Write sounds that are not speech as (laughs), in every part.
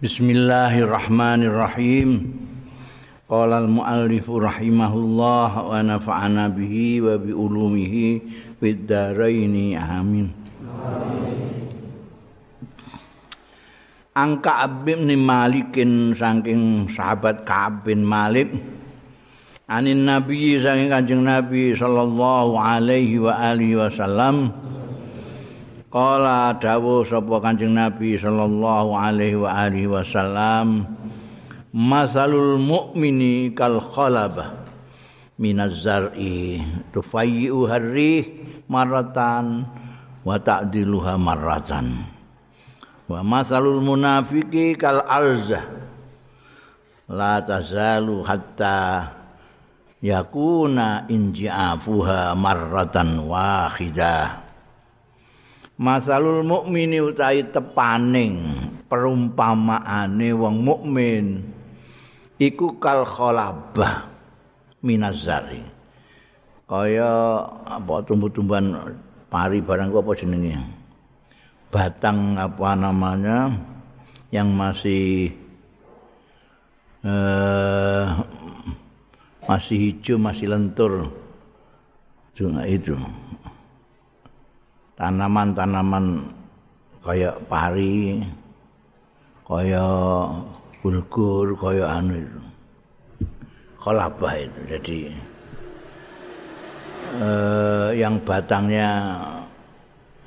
Bismillahirrahmanirrahim. Qala al-muallif rahimahullah wa nafa'ana bihi wa bi ulumihi fid dharain amin. Angka bin Malikin saking sahabat Ka'ab bin Malik anin Nabi saking Kanjeng Nabi sallallahu alaihi wa alihi wasallam Kala dawuh sapa Kanjeng Nabi sallallahu alaihi wa alihi wasallam Masalul mu'mini kal khalabah minaz zar'i tufayyu harrih maratan wa ta'diluha maratan wa masalul munafiqi kal arza la tazalu hatta yakuna inji'afuha maratan wahidah Masalul mukmini utawi tepaning perumpamaane wong mukmin iku kal khalabah minazari. Kaya apa tumbuh-tumbuhan pari barang apa jenenge? Batang apa namanya yang masih eh, masih hijau, masih lentur. Cuma itu. Tanaman-tanaman kaya pari, kaya bulgur, kaya anu itu. Kolabah itu. Jadi eh, yang batangnya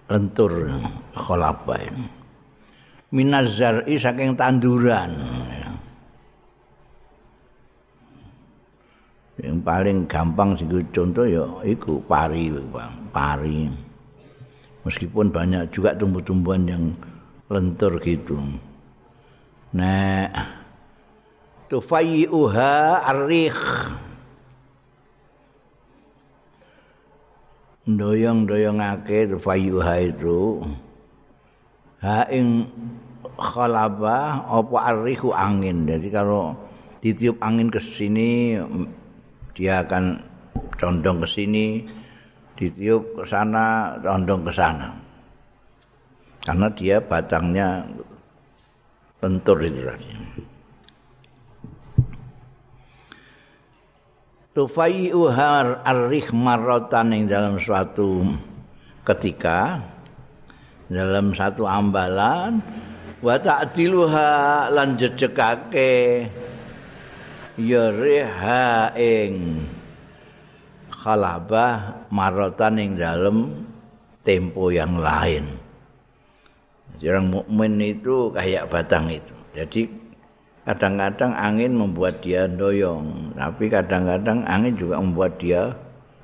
lentur kolabah itu. Minazari saking tanduran. Yang paling gampang sih contoh ya iku pari, Bang. Pari. Meskipun banyak juga tumbuh-tumbuhan yang lentur gitu. Nah, tufayyuha arikh. Doyong-doyongake tufayyuha itu ha ing khalaba apa arrihu angin. Jadi kalau ditiup angin ke sini dia akan condong ke sini. Ditiup ke sana, condong ke sana. Karena dia batangnya lentur itu tadi. Tufai'uhar ar-rih marrotan yang dalam suatu ketika dalam satu ambalan wa ta'diluha lan jejekake ya riha ing khalabah marotan yang dalam tempo yang lain. Orang mukmin itu kayak batang itu. Jadi kadang-kadang angin membuat dia doyong, tapi kadang-kadang angin juga membuat dia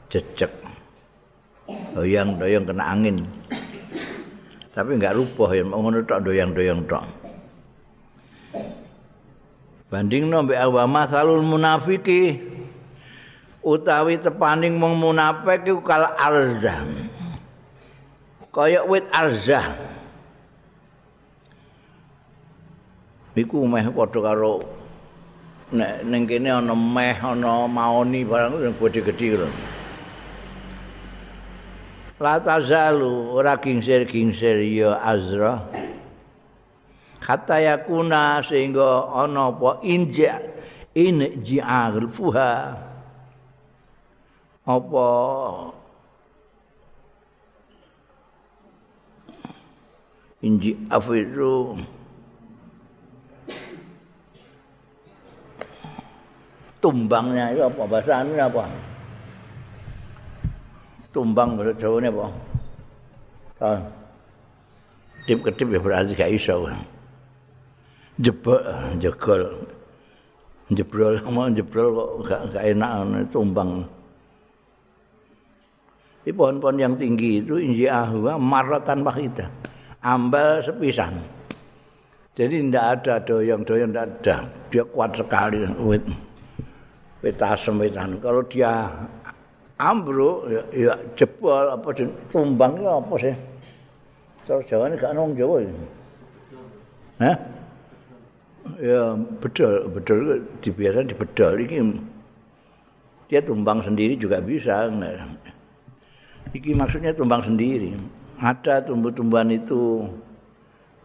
jejak. Doyong-doyong kena angin. Tapi enggak rubuh ya, ngono tok doyong-doyong tok. Banding nombe awama salul munafiki utawi tepaning wong munafik iku kal arzah. Kaya wit arzah. Iku meh padha karo nek ning kene ana meh ana maoni barang sing gedhe-gedhe lho. La tazalu ora kingsir-kingsir ya azra. Kata yakuna sehingga ana apa inja in ji'al fuha. Apa? Inji afu itu tumbangnya itu apa? Bahasa ini apa? Tumbang bahasa Jawa apa? Kan kedip kedip ya berarti gak iso. Jebol jegol. Jebrol (laughs) mau jebrol kok gak, gak enak tumbang di pohon-pohon yang tinggi itu inji ahwa maratan wahidah ambal sepisan. Jadi tidak ada doyong-doyong tidak ada. Dia kuat sekali wit. Wit asem witan kalau dia ambruk ya, ya jebol apa tumbang ya apa sih? Terus Jawa ini gak nong Jawa ini. Hah? ya bedol bedol dibiasakan di bedol ini dia tumbang sendiri juga bisa Iki maksudnya tumbang sendiri. Ada tumbuh-tumbuhan itu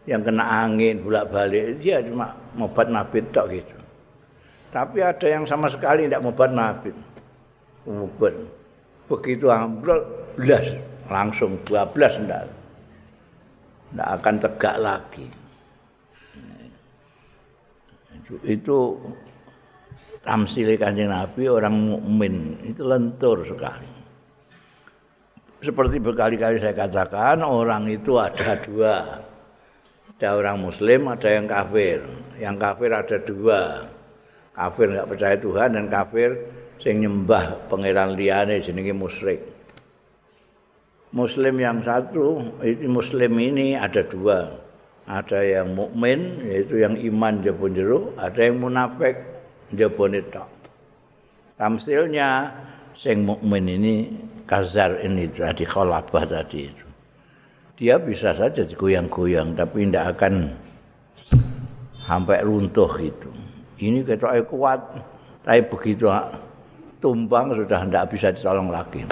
yang kena angin bolak-balik dia cuma mobat mabit tok gitu. Tapi ada yang sama sekali tidak mobat mabit. Mobat. Begitu ambrol belas langsung 12 enggak. Enggak akan tegak lagi. Itu tamsil kanjeng Nabi orang mukmin itu lentur sekali. Seperti berkali-kali saya katakan, orang itu ada dua. Ada orang muslim, ada yang kafir. Yang kafir ada dua. Kafir nggak percaya Tuhan dan kafir sing nyembah pangeran liyane jenenge musyrik. Muslim yang satu, itu muslim ini ada dua. Ada yang mukmin yaitu yang iman jebon jero, ada yang munafik jebone tok. Tamsilnya sing mukmin ini kazar ini tadi khalabah tadi itu. Dia bisa saja digoyang-goyang tapi tidak akan sampai runtuh gitu. Ini ketoknya kuat, tapi begitu tumbang sudah tidak bisa ditolong lagi.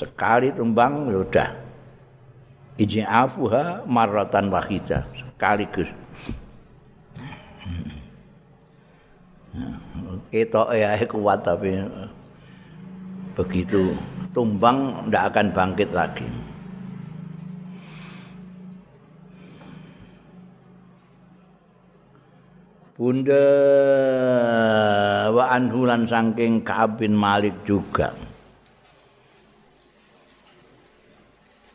Sekali tumbang sudah. Ijin afuha marratan wahidah sekaligus. Ketok ya kuat tapi begitu tumbang tidak akan bangkit lagi. Bunda wa anhulan saking kabin Malik juga.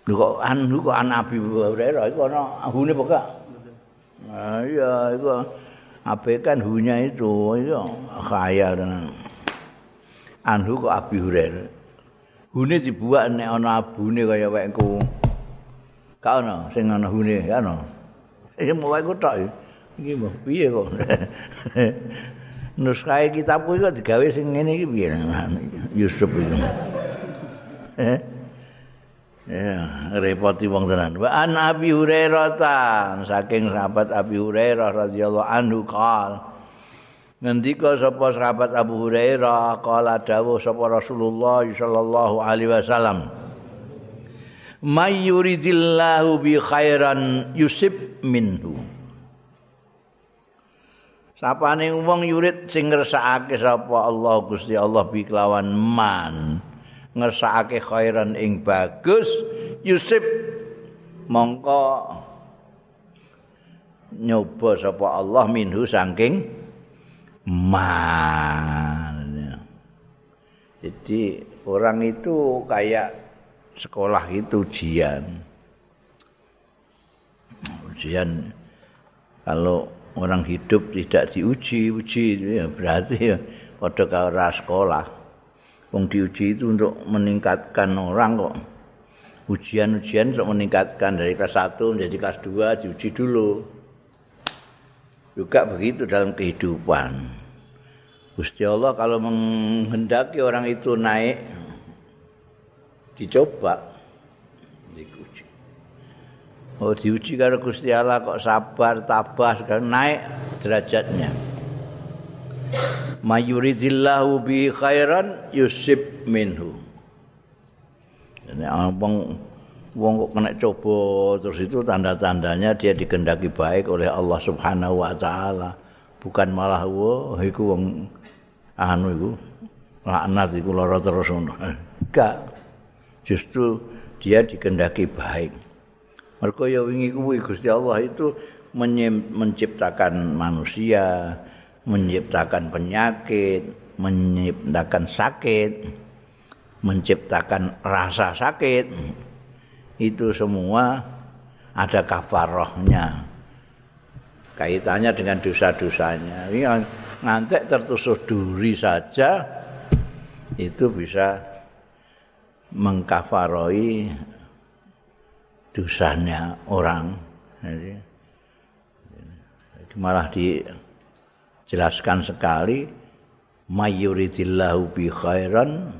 Kok anhu kok an Abi Hurairah iku ana hune apa Nah, iya iku ape kan hunya itu itu khayal tenan. Anhu kok Abi Hurairah. Hune dibuat nek ana abune kaya wekku. Ka ana sing ana hune ya ana. Iki wekku tok iki mbah piye kok. Nuskahe kitabku iki digawe sing ngene iki piye Yusuf iki. Ya, repoti wong tenan. Wa an Abi Hurairah saking sahabat Abi Hurairah radhiyallahu anhu qala Ngendika sapa sahabat Abu Hurairah kala dawuh sapa Rasulullah sallallahu alaihi wasallam May yuridillahu bi khairan yusib minhu. Sapane wong yurid sing ngersakake sapa Allah Gusti Allah bi kelawan man ngersakake khairan ing bagus yusib. Mongko nyoba sapa Allah minhu saking man. Jadi orang itu kayak sekolah itu ujian. Ujian kalau orang hidup tidak diuji, uji ya berarti ya pada kara sekolah. Wong diuji itu untuk meningkatkan orang kok. Ujian-ujian untuk meningkatkan dari kelas 1 menjadi kelas 2 diuji dulu. Juga begitu dalam kehidupan. Gusti Allah kalau menghendaki orang itu naik dicoba diuji. Oh diuji karo Gusti Allah kok sabar tabah sekarang naik derajatnya. Mayuridillahu bi khairan yusib minhu. Ini abang wong kok kena coba terus itu tanda-tandanya dia dikendaki baik oleh Allah Subhanahu wa taala. Bukan malah wah iku wong anu iku laknat iku lara terus ngono. Enggak. Justru dia dikendaki baik. Mergo ya wingi kuwi Gusti Allah itu menciptakan manusia, menciptakan penyakit, menciptakan sakit, menciptakan rasa sakit. Itu semua ada kafarohnya. Kaitannya dengan dosa-dosanya. Ini ngantek tertusuk duri saja itu bisa mengkafaroi dosanya orang. Jadi, malah dijelaskan sekali mayuridillahu bi khairan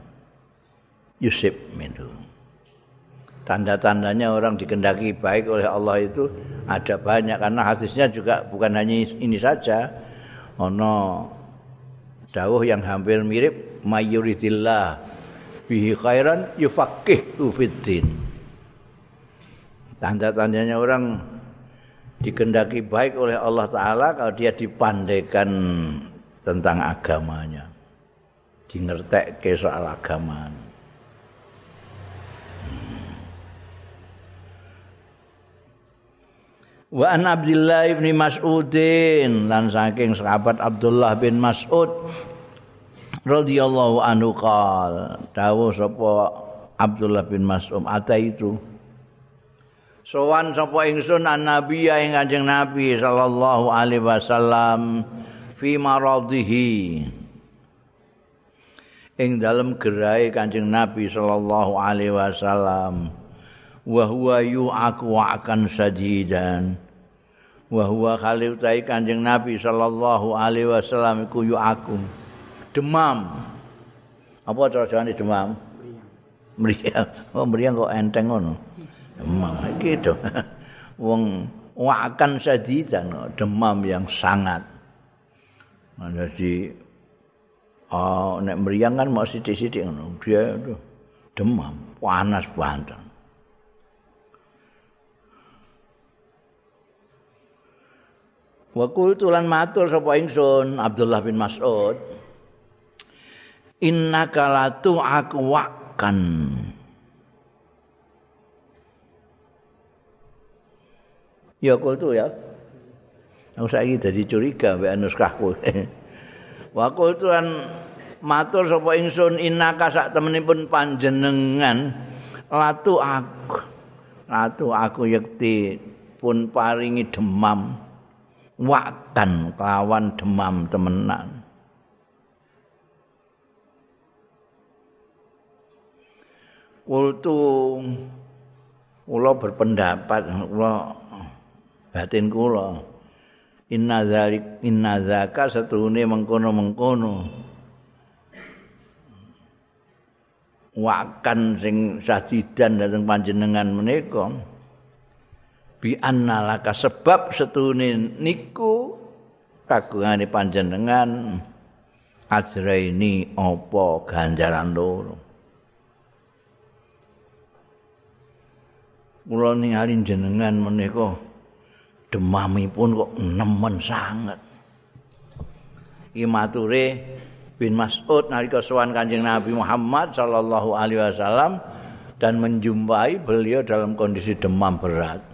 yusib minhu. Tanda-tandanya orang dikendaki baik oleh Allah itu ada banyak karena hadisnya juga bukan hanya ini saja ana dawuh yang hampir mirip mayuridillah bihi khairan yufaqihu fiddin tanda-tandanya orang dikendaki baik oleh Allah Ta'ala kalau dia dipandaikan tentang agamanya. Dingertek ke soal agama. Wa an Abdullah bin Mas'udin lan saking sahabat Abdullah bin Mas'ud radhiyallahu anhu qal dawuh sapa Abdullah bin Mas'ud ata itu. Sowan sapa ingsun an nabi ing kanjeng nabi sallallahu alaihi wasallam fi maradhihi ing dalem gerai kanjeng nabi sallallahu alaihi wasallam wa huwa yu'aku akan sadidan. Wa huwa khalil tai kanjeng nabi sallallahu alaihi wasallam iku yu'aku. Demam. Apa cara demam? Meriang. Oh meriang kok enteng ngono? Demam gitu. (laughs) Wong wakan sadidan demam yang sangat. Jadi oh nek meriang kan mau sithik-sithik ngono dia itu demam panas banget Wa qultu lan matur sapa ingsun Abdullah bin Mas'ud Innaka latu aku wakan. Ya qultu ya. Aku saiki dadi curiga mbek anuskahku (laughs) Wa qultu lan matur sapa ingsun innaka sak temenipun panjenengan latu aku latu aku yekti pun paringi demam wakan kelawan demam temenan. Kultu kula berpendapat kula batin kula inna zalik inna zaka setune mengkono-mengkono. Wakan sing sadidan dateng panjenengan menika bi annalaka sebab setune niku kagungane panjenengan azraini apa ganjaran loro. Kula ningali jenengan menika demamipun kok nemen sanget. Iki mature bin Mas'ud nalika sowan Kanjeng Nabi Muhammad sallallahu alaihi wasallam dan menjumpai beliau dalam kondisi demam berat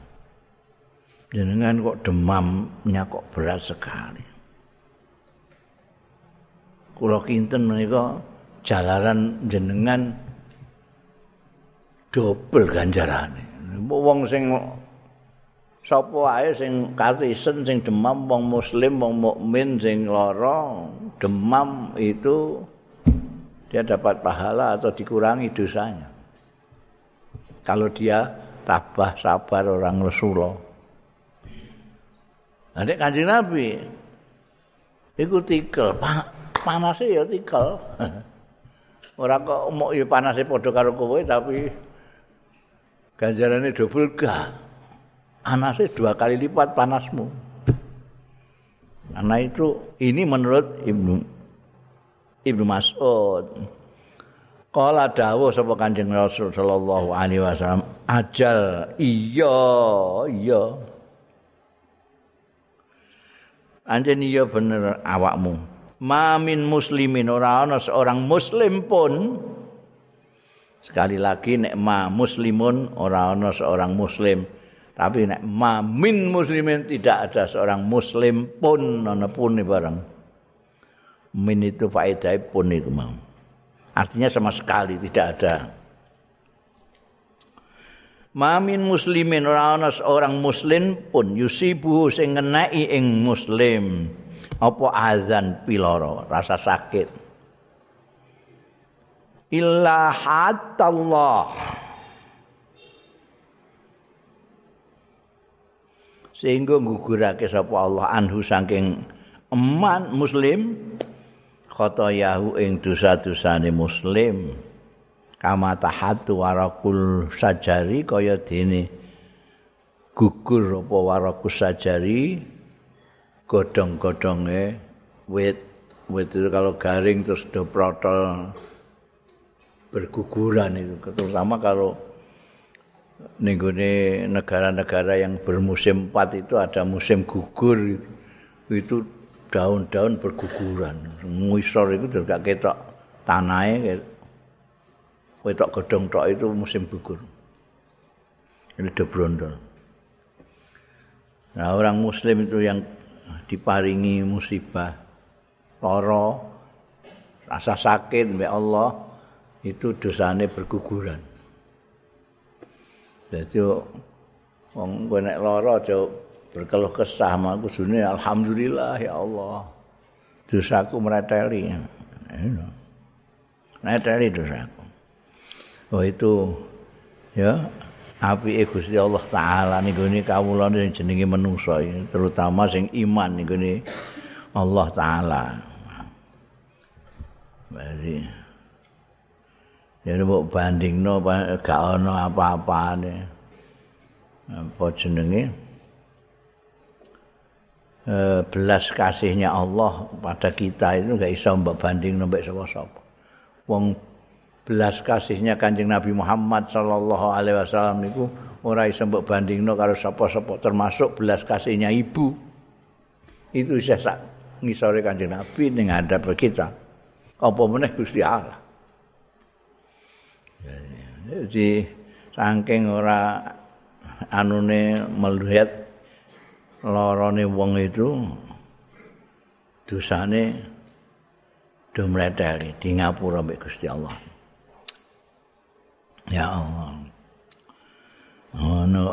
jenengan kok demamnya kok berat sekali. Kulo kinten menika jalaran jenengan dobel ganjarane. Wong sing sapa wae sing katisen sing demam wong muslim wong mukmin sing lara demam itu dia dapat pahala atau dikurangi dosanya. Kalau dia tabah sabar orang Rasulullah. Nek Kanjeng Nabi iku tikel, panase ya tikel. (laughs) Ora kok mok ya panase padha karo kowe tapi ganjarane double ga. Anase dua kali lipat panasmu. Karena itu ini menurut Ibnu Ibnu Mas'ud. Kala dawuh sapa Kanjeng Rasul sallallahu alaihi wasallam, ajal iya iya. Anjen iya bener awakmu. Mamin muslimin ora ana seorang muslim pun. Sekali lagi nek ma muslimun ora ana seorang muslim. Tapi nek ma min muslimin tidak ada seorang muslim pun ana pun barang min itu faedah pun itu mau. Artinya sama sekali tidak ada Mamin muslimin ora ana seorang muslim pun yusibu sing ngeneki ing muslim. Apa azan piloro? Rasa sakit. Illa hatallah. Sehingga ngugurake sapa Allah anhu saking eman muslim khotoyahu ing dosa-dosane muslim kama tahatu warakul sajari kaya dene gugur apa warakus sajari godhong-godhonge wit wit itu kalau garing terus do protol berguguran itu. Terutama kalau nenggone negara-negara yang bermusim empat itu ada musim gugur itu, itu daun-daun berguguran. Ngisor itu juga ketok tanahnya ketok gedong tok itu musim gugur ini debrondol nah orang muslim itu yang diparingi musibah loro rasa sakit mbak Allah itu dosane berguguran Jadi wong kowe nek lara aja berkeluh kesah aku sune alhamdulillah ya Allah. Dosaku mereteli. Mereteli dosaku. Oh itu ya api Gusti Allah taala niku ni kawula sing jenenge manusa terutama sing iman niku ni Allah taala. Berarti Ya mbok bandingno gak ana apa-apane. Apa jenenge? Eh belas kasihnya Allah pada kita itu gak iso mbok banding mbek sapa-sapa. Wong belas kasihnya Kanjeng Nabi Muhammad sallallahu alaihi wasallam niku ora iso mbok bandingno karo sapa-sapa termasuk belas kasihnya ibu. Itu isa sak ngisore Kanjeng Nabi ning hadap kita. Apa meneh Gusti Allah. Jadi saking ora anune melihat lorone wong itu dosane do mleteli di ngapura mbek Gusti Allah. Ya Allah. Ono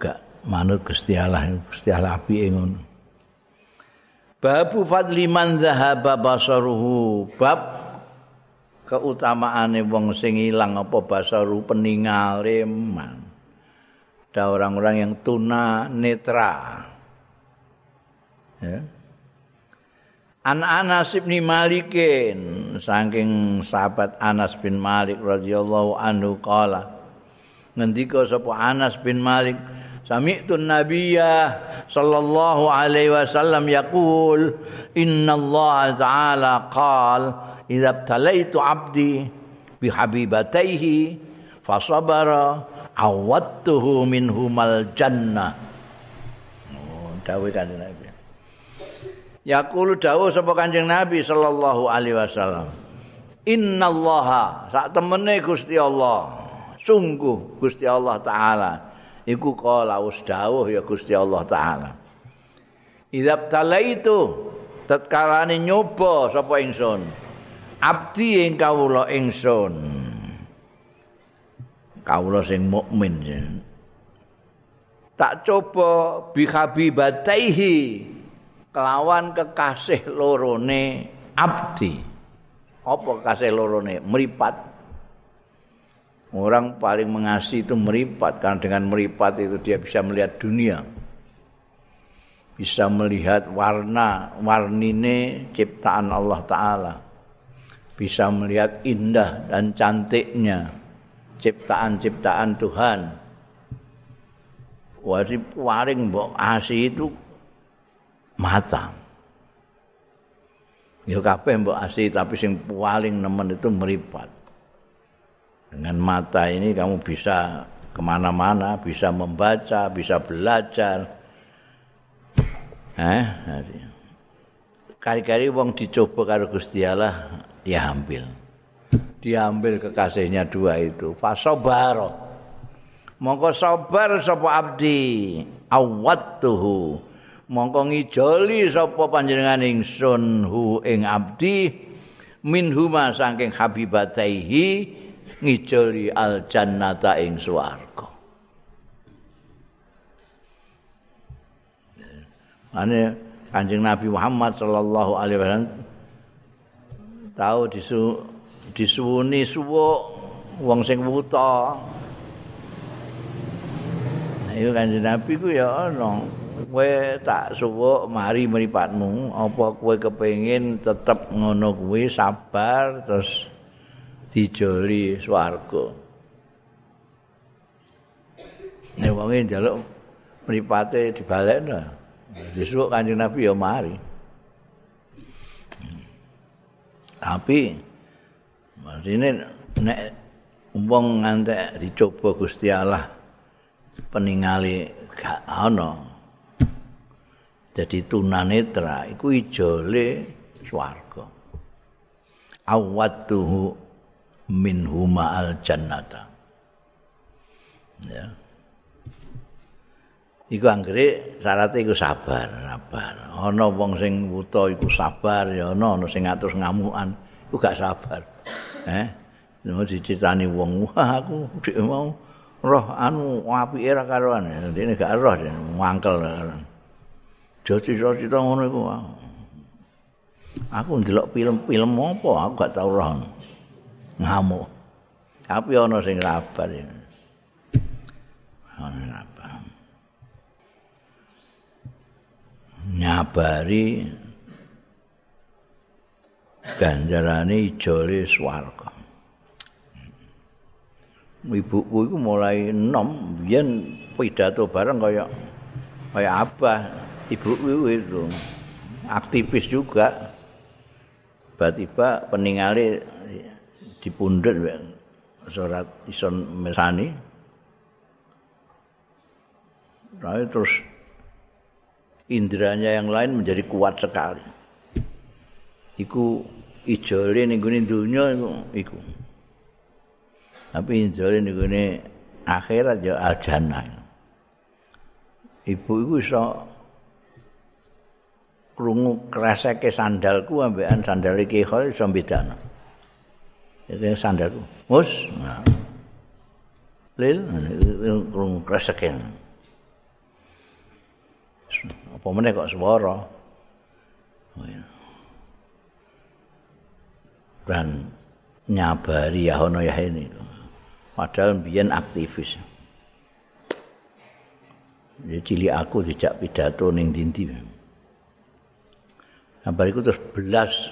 gak manut Gusti Allah, Gusti Allah apike ngono. Babu fadli man dhahaba basaruhu. Bab keutamaane wong sing ilang apa basaru peningale man. Ada orang-orang yang tuna netra. Ya. An Anas bin Malikin saking sahabat Anas bin Malik radhiyallahu anhu qala ngendika sapa Anas bin Malik sami'tu nabiyya sallallahu alaihi wasallam yaqul inna Allah ta'ala qala idza talaitu abdi bi habibataihi fa sabara awattuhu minhumal jannah. Oh dawuh kanjeng yaqulu dawuh sapa kanjeng Nabi sallallahu alaihi wasallam innallaha sak temene Gusti Allah. Sungguh Gusti Allah taala. Iku kala us dawuh ya Gusti Allah taala. Idza talaitu tatkalane nyoba sapa ingsun abdi ing kawula ingsun. Kawula sing mukmin. Tak coba bi habibataihi kelawan kekasih lorone. Abdi. Apa kekasih lorone? Meripat. Orang paling mengasihi itu meripat karena dengan meripat itu dia bisa melihat dunia. Bisa melihat warna warnine ciptaan Allah taala. Bisa melihat indah dan cantiknya ciptaan-ciptaan Tuhan. Wajib paling mbok asi itu mata. Ya kabeh mbok asi tapi sing paling nemen itu meripat. Dengan mata ini kamu bisa ke mana-mana, bisa membaca, bisa belajar. Eh, kali-kali wong dicoba karo Gusti Allah diambil. Diambil kekasihnya dua itu. Fasobaro. Mongko sabar sapa abdi. Awattuhu. Mongko ngijoli sapa panjenengan ingsun hu ing abdi minhuma saking habibataihi ngijoli al jannata ing swarga. Ane Kanjeng Nabi Muhammad sallallahu alaihi wasallam tau disu disuwuni suwuk wong sing wuta iku kanjeng nabi ku ya ana kowe tak suwuk mari mripatmu. Apa kowe kepengin tetep ngono kuwi sabar terus dijoli swarga. Nek wong njaluk mripate dibalekno disuwuk kanjeng nabi ya mari. Tapi maksudnya nek wong ngantek dicoba Gusti Allah peningali gak ana jadi tunanetra iku ijole swarga. Awatuhu min huma al jannata ya. Iku anggere syaratnya iku sabar sabar. Ana wong sing wuta iku sabar ya ana ana sing ngatus ngamukan iku gak sabar. Eh? Mau dicitani wong wah aku dik mau roh anu apike ra karoan dene gak roh mangkel Joci joci to ngono iku. Aku ndelok film-film apa aku gak tau roh. Ngamuk. Tapi ana sing rabar ya. Ana rabar. Nyabari ganjarane ijole swarga. Ibuku iku mulai enom biyen pidato bareng kaya kaya abah ibu itu aktivis juga tiba-tiba peninggali dipundhut surat ison mesani Lalu terus indranya yang lain menjadi kuat sekali. Iku ijole ning gone dunya iku iku. Tapi ijole ning gone akhirat ya al jannah. Ibu iku iso krungu kreseke sandalku ambekan sandal iki khol iso bedana. Iki sandalku. Mus. Lil krungu kreseke. Apa meneh kok swara? Oh, Dan nyabari ya ono ya ini. Padahal biyen aktivis. Jadi cilik aku dijak pidato ning dindi. Sampai itu terus belas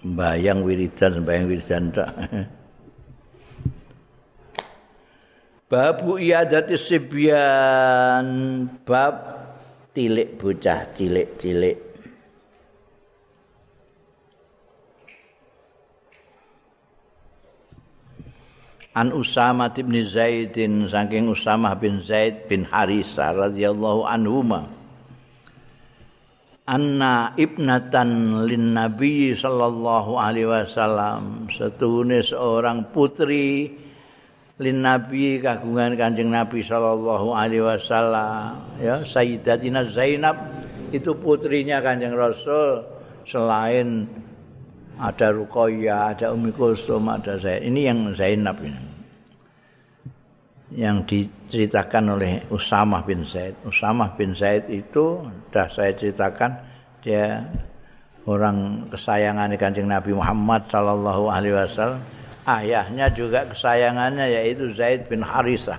bayang wiridan, bayang wiridan tak. (laughs) Babu iadati sibyan bab tilik bocah cilik-cilik. An Usama bin Zaidin saking Usama bin Zaid bin Harisa radhiyallahu anhuma. Anna ibnatan lin nabi sallallahu alaihi wasallam. Setuhune seorang putri lin nabi kagungan kanjeng nabi sallallahu alaihi wasallam. Ya sayyidatina zainab itu putrinya kanjeng rasul. Selain ada ruqayyah ada umi kulsum ada saya ini yang zainab ini yang diceritakan oleh Usamah bin Zaid. Usamah bin Zaid itu sudah saya ceritakan dia orang kesayangan Kanjeng Nabi Muhammad sallallahu alaihi wasallam. Ayahnya juga kesayangannya yaitu Zaid bin Harisah.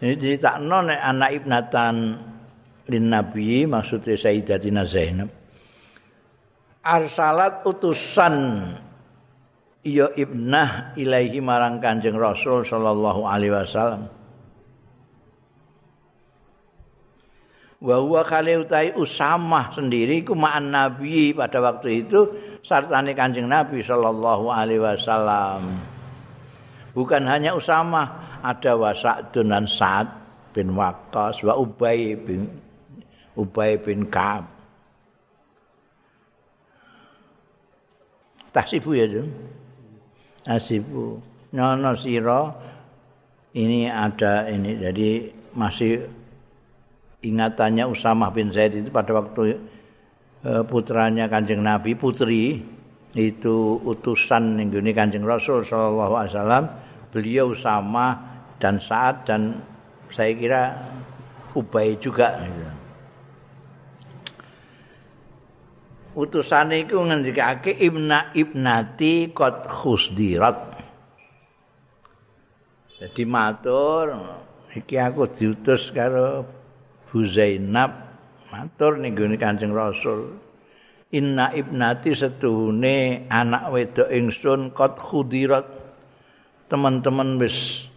Ini cerita non anak ibnatan lin Nabi maksudnya Sayyidatina Zainab. Arsalat utusan iya ibnah ilaihi marang Kanjeng Rasul sallallahu alaihi wasallam. Wa huwa kali utai Usamah sendiri ku ma'an Nabi pada waktu itu sartane Kanjeng Nabi sallallahu alaihi wasallam. Bukan hanya Usamah, ada Wasa'dun dan Sa'ad bin Waqqas wa Ubay bin Ubay bin Ka'ab. Tasibu ya, Jum. Asibu. Nono siro ini ada ini. Jadi masih ingatannya Usamah bin Zaid itu pada waktu uh, putranya Kanjeng Nabi putri itu utusan ini Kanjeng Rasul sallallahu alaihi wasallam. Beliau sama dan saat dan saya kira Ubay juga. gitu. Utusane iku ngendikake ibna ibnati qad khusdirat. Jadi matur iki aku diutus karo Bu Zainab. Matur ning Kanjeng Rasul. Inna ibnati setuhune anak wedok ingsun qad khudirat teman-teman wis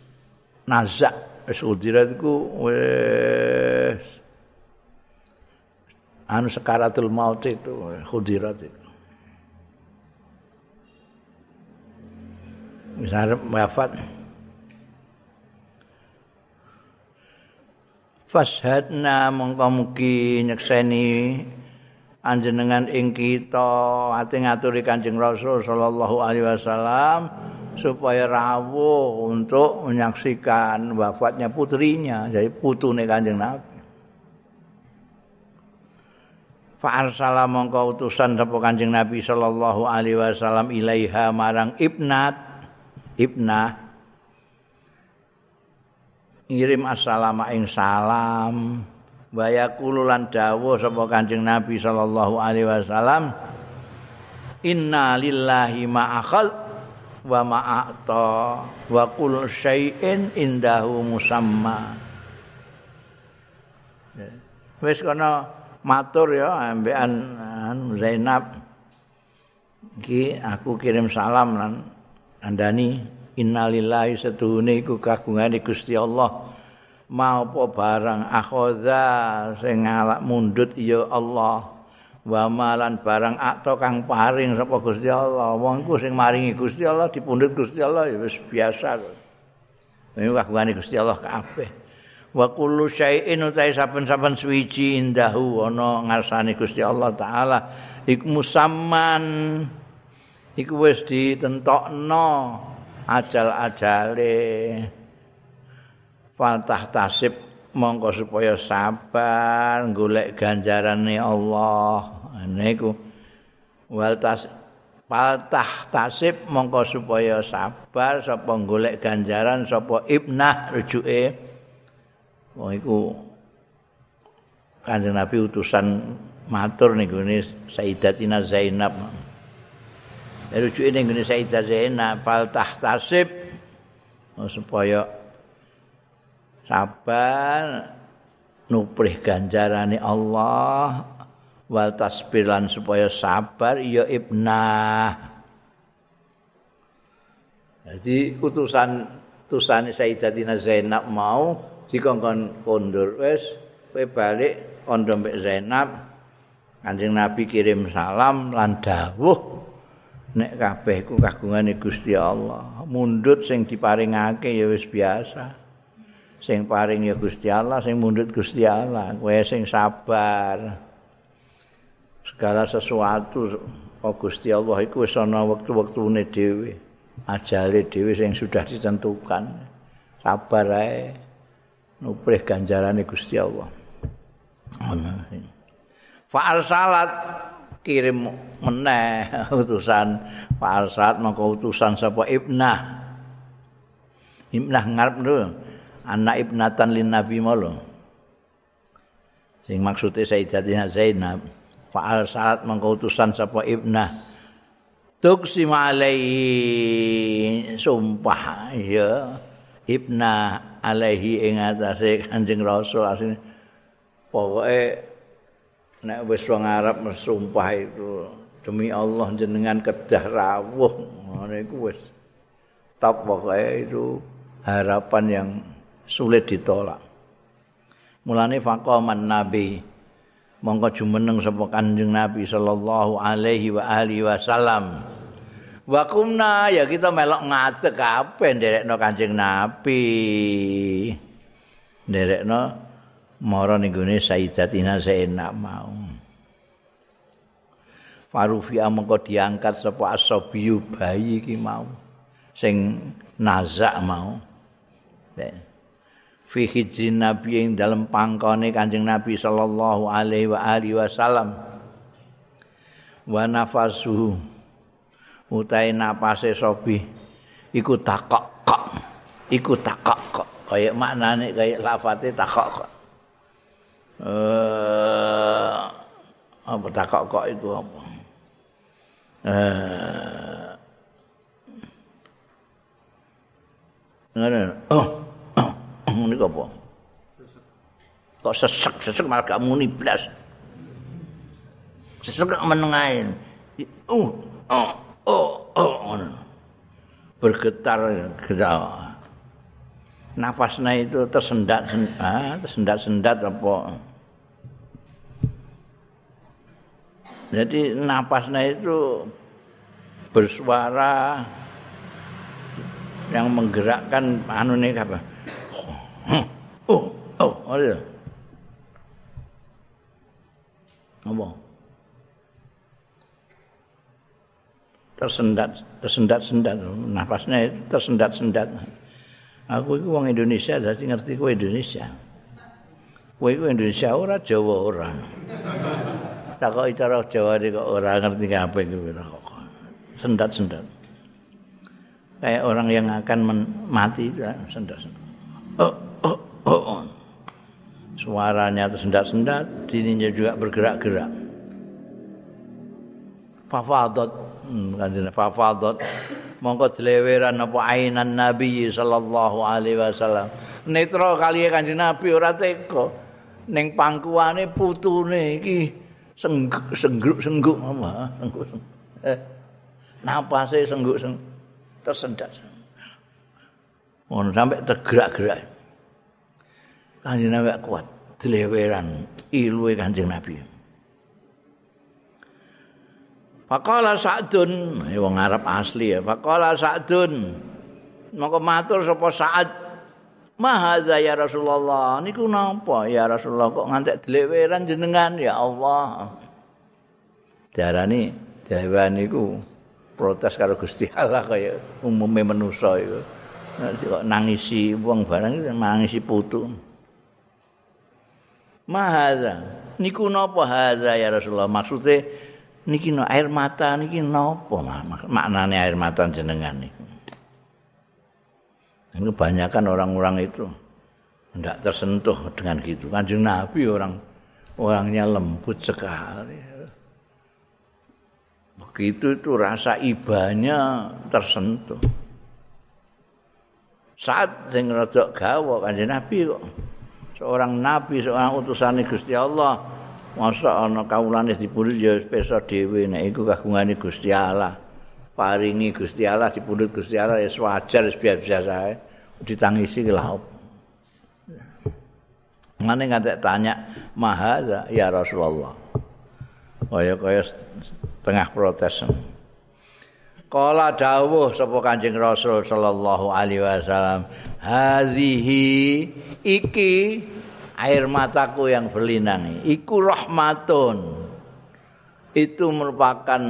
nazak wis khudirat iku wis anu sekaratul maut itu khudirat itu. Arep wafat. Fashadna mongko mugi nyekseni anjenengan ing kita ati ngaturi Kanjeng Rasul sallallahu alaihi wasallam supaya rawuh untuk menyaksikan wafatnya putrinya jadi putune Kanjeng Nabi Fa'arsala mongko utusan sapa Kanjeng Nabi sallallahu alaihi wasallam ilaiha marang ibnat. Ibnah. Ngirim assalamu ing salam. Wa yaqulu lan dawuh sapa Kanjeng Nabi sallallahu alaihi wasallam inna lillahi ma akhal wa ma a'ta wa kul syai'in indahu musamma. Wis kana matur ya ambekan Zainab. Iki aku kirim salam lan andani innalillahi setuhune iku kagungane Gusti Allah. Mau apa barang akhoza sing ngalak mundut ya Allah. Wa malan barang akto kang paring sapa Gusti Allah. Wong iku sing maringi Gusti Allah dipundhut Gusti Allah ya wis biasa. Ini kagungane Gusti Allah kabeh. Wa kullu syai'in utai saben-saben suwiji indahu ana ngarsane Gusti Allah taala. Iku musamman iku wis ditentokno ajal-ajale. Fatah tasib mongko supaya sabar golek ganjarane Allah. Niku wal tas fatah tasib mongko supaya sabar sapa golek ganjaran sapa ibnah rujuke Wong iku Kanjeng Nabi utusan matur ning gone Sayyidatina Zainab. Rujuke ning gone Sayyidah Zainab fal tahtasib oh, supaya sabar nuprih ganjarane Allah wal tasbiran supaya sabar ya ibnah. Jadi utusan utusan Sayyidatina Zainab mau dikongkon kondur wis kowe balik kondo mbek Zainab. Kanjeng Nabi kirim salam lan dawuh nek kabeh iku kagungane Gusti Allah. Mundut sing diparingake ya wis biasa. Sing paring ya Gusti Allah sing mundut Gusti Allah. Kowe sing sabar. Segala sesuatu oh Gusti Allah iku wis ana wektu-wektune dhewe. Ajale dhewe sing sudah ditentukan. Sabar ae nuprih ganjarane Gusti Allah. Fa'al salat kirim meneh utusan Fa'al salat mongko utusan sapa Ibnah. Ibnah ngarep lho anak ibnatan lin Nabi molo. Sing maksude Sayyidatina Zainab. Fa'al salat mongko utusan sapa Ibnah. Tuksi alaihi sumpah ya Ibnah alaihi ing atase Kanjeng Rasul asine pokoke nek wis wong Arab bersumpah itu demi Allah jenengan kedah rawuh. Ngene iku wis. Top pokoke itu harapan yang sulit ditolak. Mulane faqaman nabi mongko jumeneng sapa Kanjeng Nabi sallallahu alaihi wa alihi wasallam Wakumna ya kita melok ngadeg kabeh nderekno Kanjeng Nabi. Nderekno mara ning gone Sayyidatina Zainab mau. Farufi amangka diangkat sapa asabiyu bayi iki mau sing nazak mau. Fi hijrin Nabi ing dalem pangkone Kanjeng Nabi sallallahu alaihi wa alihi wasallam. Wa nafasuhu utahe napase sobi iku takok kok iku takok kok kaya maknane kaya lafate takok kok eh apa takok kok iku apa? Eh ngene. Oh ini apa? Kok sesek sesek malah gak muni blas. Sesek menengahin uh oh oh oh ngono bergetar getar nafasnya itu tersendat ah, tersendat sendat apa jadi nafasnya itu bersuara yang menggerakkan anu nih apa? Oh, oh, oh, oh. Tersendat, tersendat-sendat, nafasnya itu tersendat-sendat. Aku itu orang Indonesia, jadi ngerti ku Indonesia. Kowe iku Indonesia ora Jawa ora. Takok cara Jawa kok ora ngerti kabeh kuwi kok. Sendat-sendat. Kayak orang yang akan mati itu sendat-sendat. Oh, oh, oh, oh. Suaranya tersendat-sendat, dininya juga bergerak-gerak. Fafadot, hmm, kan fafadot. Mongko dileweran apa ainan Nabi sallallahu alaihi wasallam. Netra kali Kanjeng Nabi ora teko. ning pangkuane putune iki sengguk-sengguk apa? Sengguk eh napase sengguk seng tersendat. Ono sampai tergerak-gerak. Kanjeng nabi kuat. Dileweran iluwe kanjeng nabi Faqala Sa'dun, wong Arab asli ya. Faqala Sa'dun. Maka matur sapa Sa'ad Mahaza ya Rasulullah niku napa ya Rasulullah kok ngantek dleweran jenengan ya Allah. Darani Jawa niku protes karo Gusti Allah kaya umume manusa iku. kok nangisi wong barang nangisi putu. Mahaza niku napa haza ya Rasulullah maksude niki no air mata niki napa maknane air mata jenengan niku. Dan kebanyakan orang-orang itu tidak tersentuh dengan gitu. Kanjeng Nabi orang orangnya lembut sekali. Begitu itu rasa ibanya tersentuh. Saat sing rada gawa Kanjeng Nabi kok seorang nabi, seorang utusan Gusti Allah masa ana kawulane dipundhut ya pesa dhewe nek iku kagungane Gusti Allah. paringi Gusti Allah dipundhut Gusti Allah ya wajar biasa sae ditangisi lah Ngene ngantek tanya maha ya Rasulullah. Kaya kaya tengah protes. Kala dawuh sapa Kanjeng Rasul sallallahu alaihi wasallam, "Hadhihi iki air mataku yang berlinang. Iku rahmatun." Itu merupakan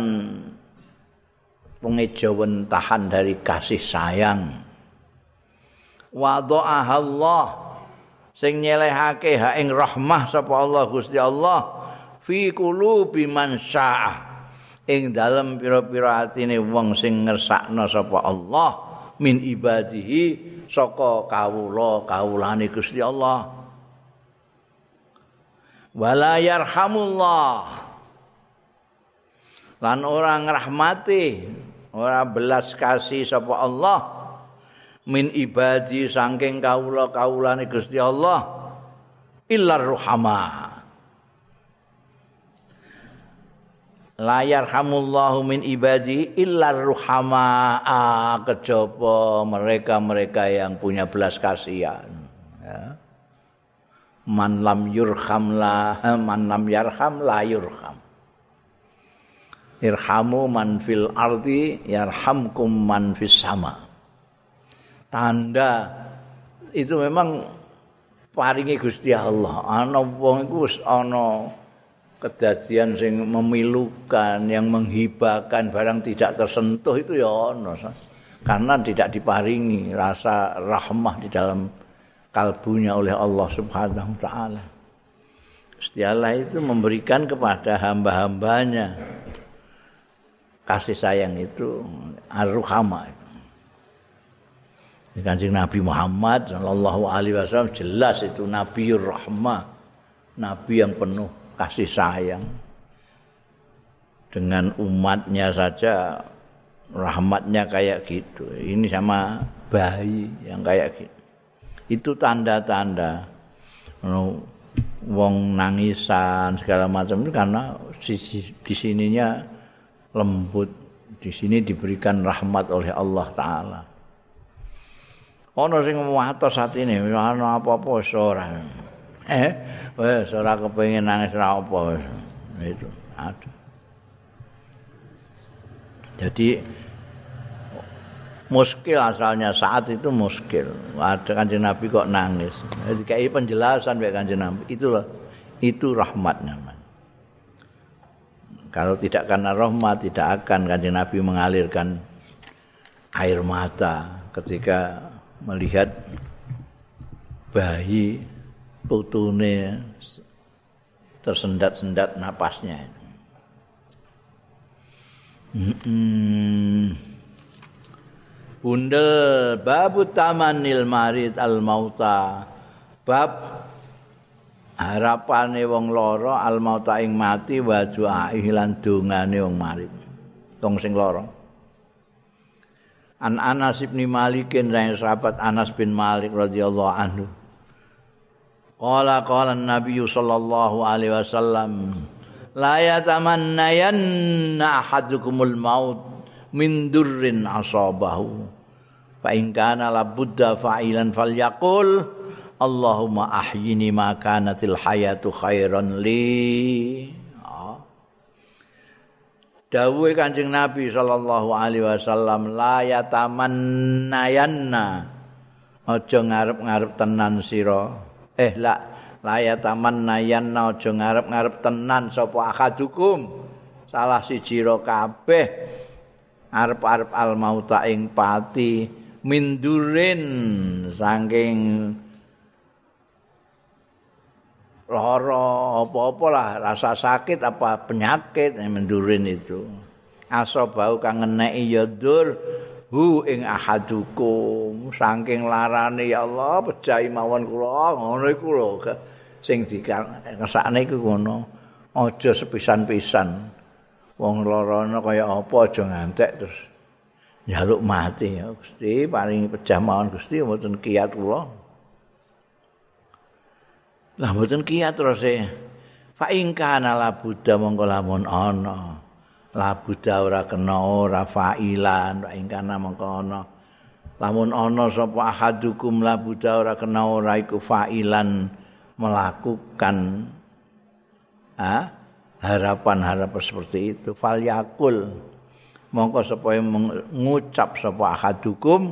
pengejauhan tahan dari kasih sayang. Wada'ah Allah sing nyelehake ha ing rahmah sapa Allah Gusti Allah fi qulubi man sya'ah ing dalem pira-pira atine wong sing ngersakno sapa Allah min ibadihi saka kawula kawulane Gusti Allah wala yarhamullah. Lan orang rahmati ora belas kasih sapa Allah. Min ibadi saking kawula kawulane Gusti Allah illar ruhama. Layar hamullahu min ibadi illar ruhama kejaba mereka-mereka yang punya belas kasihan. Man lam yurham la man lam yarham la yurham. Irhamu man fil ardi yarhamkum man fis sama. Tanda itu memang paringi Gusti Allah. Ana wong iku wis ana kejadian sing memilukan yang menghibahkan barang tidak tersentuh itu ya ana karena tidak diparingi rasa rahmah di dalam kalbunya oleh Allah Subhanahu wa taala Gusti Allah itu memberikan kepada hamba-hambanya kasih sayang itu ar-ruhama itu. Nabi Muhammad sallallahu alaihi wasallam jelas itu Nabiur Rahmah, nabi yang penuh kasih sayang. Dengan umatnya saja rahmatnya kayak gitu. Ini sama bayi yang kayak gitu. Itu tanda-tanda wong nangisan segala macam itu karena di, di sininya lembut di sini diberikan rahmat oleh Allah taala. Ana sing watos atine ana apa-apa wis ora. Eh, wis ora kepengin nangis ra apa Itu ada. Jadi muskil asalnya saat itu muskil ada kanjeng nabi kok nangis jadi kayak penjelasan kayak kanjeng nabi itulah itu rahmat namanya kalau tidak karena rahmat tidak akan kanjeng nabi mengalirkan air mata ketika melihat bayi putune tersendat-sendat napasnya. Hmm. Bundel babu tamanil marid al mauta. Bab harapane wong lara al mauta ing mati wa ju'ai lan dongane wong marid. Wong sing lara. An Anas bin Malik dan sahabat Anas bin Malik radhiyallahu anhu. Qala qala Nabi sallallahu alaihi wasallam la yatamannayanna ahadukumul maut min durrin asabahu. Fa in kana la budda fa'ilan falyaqul Allahumma ahyini ma kanatil hayatu khairan li. Dawuhe Kanjeng Nabi sallallahu alaihi wasallam la yatamannayanna aja ngarep-ngarep tenan sira. Eh la la yatamannayanna aja ngarep-ngarep tenan sapa akadukum salah siji kabeh arep-arep al mauta ing pati mindurin saking lara apa-apa lah rasa sakit apa penyakit yang itu. Aso bau kang ngeneki ya dur hu ing ahadukum. Saking larane ya Allah pejahi mawon kula. Ngono iku lho sing dikasakne iku ngono. Aja sepisan-pisan wong lorone kaya apa aja ngantek terus. Njaluk mati. Ya Gusti paringi pejah mawon Gusti mboten kiat kula. Lah mboten kiat terus e. Fa ing kana la buddha mongko lamun ana. La buddha ora kena ora fa'ilan. Fa ing kana mongko ana. Lamun ana sapa ahadukum la buddha ora kena ora iku fa'ilan melakukan. Ah harapan-harapan seperti itu. Fal yakul mongko supaya mengucap sapa ahadukum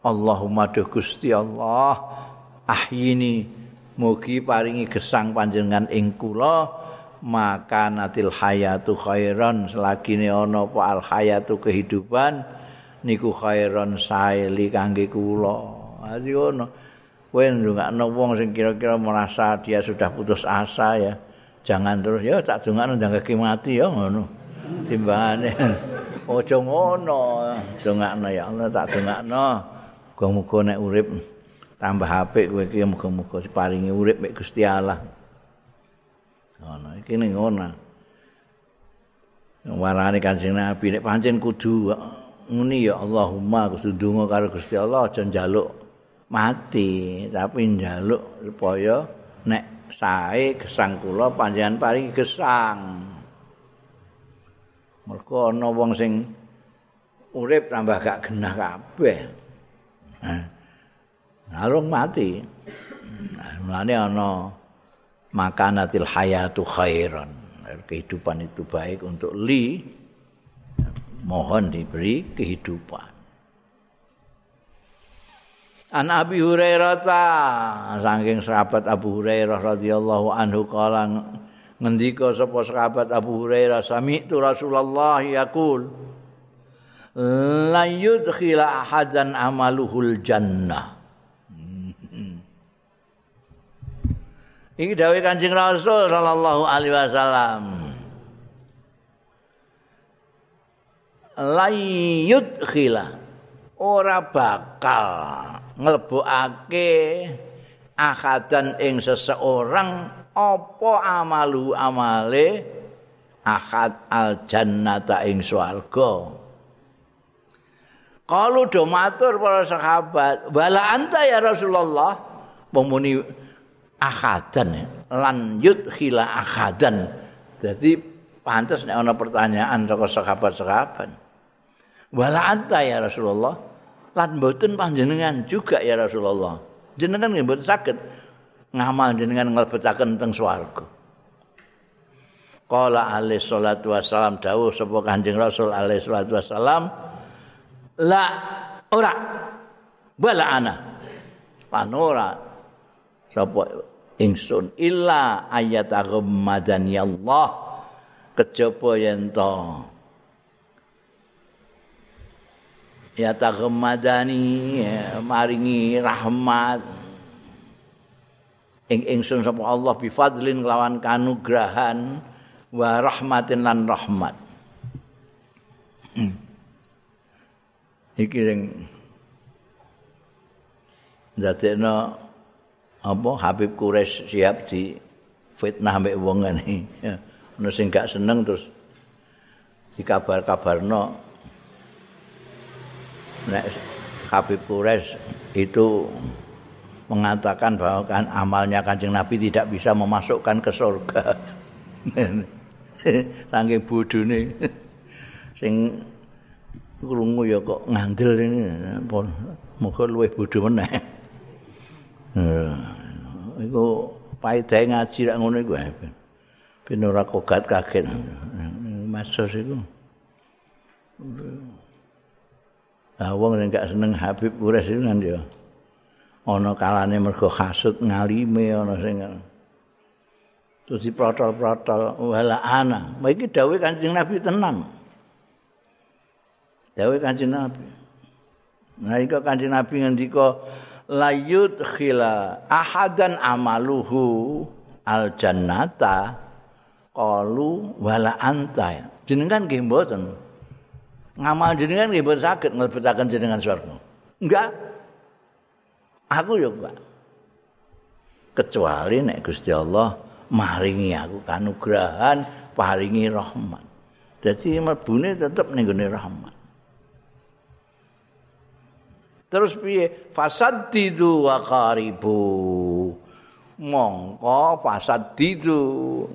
Allahumma duh Gusti Allah ahyini mugi paringi gesang panjenengan ing kula maka natil hayatu khairan selagi ana apa al hayatu kehidupan niku khairan saeli kangge kula. Ati ngono. Kowe ndongakno wong sing kira-kira merasa dia sudah putus asa ya jangan terus ya tak dongakno ndang kaki mati ya ngono. Timbangane (laughs) aja ngono. Dongakno ya Allah tak dongakno. Muga-muga nek urip tambah apik kowe iki muga-muga paringi urip mek Gusti Allah. Ngono iki ning ngono. Warane kanjeng Nabi nek pancen kudu nguni ya Allahumma kudu donga karo Gusti Allah aja njaluk mati tapi njaluk supaya nek sae gesang kula panjenengan paringi gesang. Mergo ana wong sing urip tambah gak genah kabeh. Lalu mati. Mulane ana makanatil hayatu khairan. Kehidupan itu baik untuk li mohon diberi kehidupan. An Abi Hurairah ta. Saking sahabat Abu Hurairah radhiyallahu anhu kala ngendika sapa sahabat Abu Hurairah sami tu Rasulullah yaqul la yudkhila ahadan amaluhul jannah Iki dawuh Kanjeng Rasul sallallahu alaihi wasallam. La yudkhila ora bakal nglebokake akadan ing seseorang apa amalu amale akad al jannata ing swarga? Kalau do matur para sahabat wala anta ya Rasulullah? Pemuni akadan lan yudkhila akadan jadi pantas nek ana pertanyaan saka sahabat-sahabat. Wala anta ya Rasulullah lan mboten panjenengan juga ya Rasulullah. Jenengan nggih mboten saged ngamal jenengan nglebetaken teng swarga. Qala alaihi salatu wassalam dawuh sapa Kanjeng Rasul alaihi salatu wassalam la ora bala ana panora sapa ingsun illa ayat aghammadani Allah kejaba yen ya taghammadani maringi rahmat. Ing ingsun sapa Allah bi fadlin lawan kanugrahan wa rahmatin lan rahmat. Iki ring dadekno apa Habib Quraisy siap di fitnah mbek wong ngene. Ono sing gak seneng terus dikabar-kabarno nek Habib Quraisy itu mengatakan bahwa kan amalnya Kanjeng Nabi tidak bisa memasukkan ke surga. (laughs) Saking bodone sing krungu ya kok ngandel ini muga luwih bodho meneh. Iku paedahe ngaji rak ngono iku ben ora kogat kaget. Masos iku. Ah wong nek gak seneng Habib Quraisy itu kan ya. ana kalane mergo hasud ngalime ana sing terus diprotol-protol. Wala ana. Iki dawuh Kanjeng Nabi tenan dawuh Kanjeng Nabi. Nah iki Kanjeng Nabi ngendika layut khila ahadan amaluhu al jannata qalu wala anta. Jenengan nggih mboten ngamal jenengan nggih mboten saged nglebetaken jenengan swarga enggak aku ya Pak. Kecuali nek Gusti Allah maringi aku kanugrahan, paringi rahmat. Jadi mlebune tetep ning gone rahmat. Terus piye? Fasaddidu wa qaribu. Mongko fasaddidu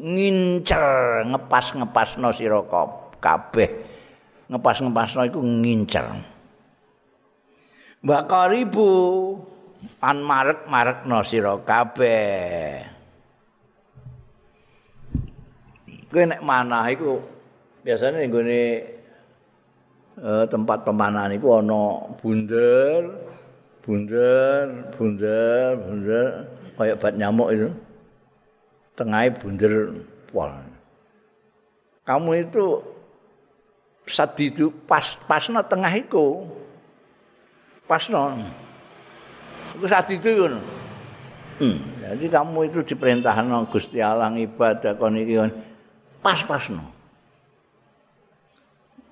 ngincer ngepas-ngepasno sira kabeh. Ngepas-ngepasno iku ngincer. Mbak Karibu an marek-marekno sira kabeh. Kowe nek manah iku biasane ning gone uh, tempat pemanahan iku ana bunder, bunder, bunder, bunder kaya bat nyamuk itu. Tengahnya bunder pol. Kamu itu saat itu pas pasno tengah iku. Pasno. Iku itu kan. Hmm, jadi kamu itu diperintahkan Gusti Allah ibadah kon iki pas-pasno.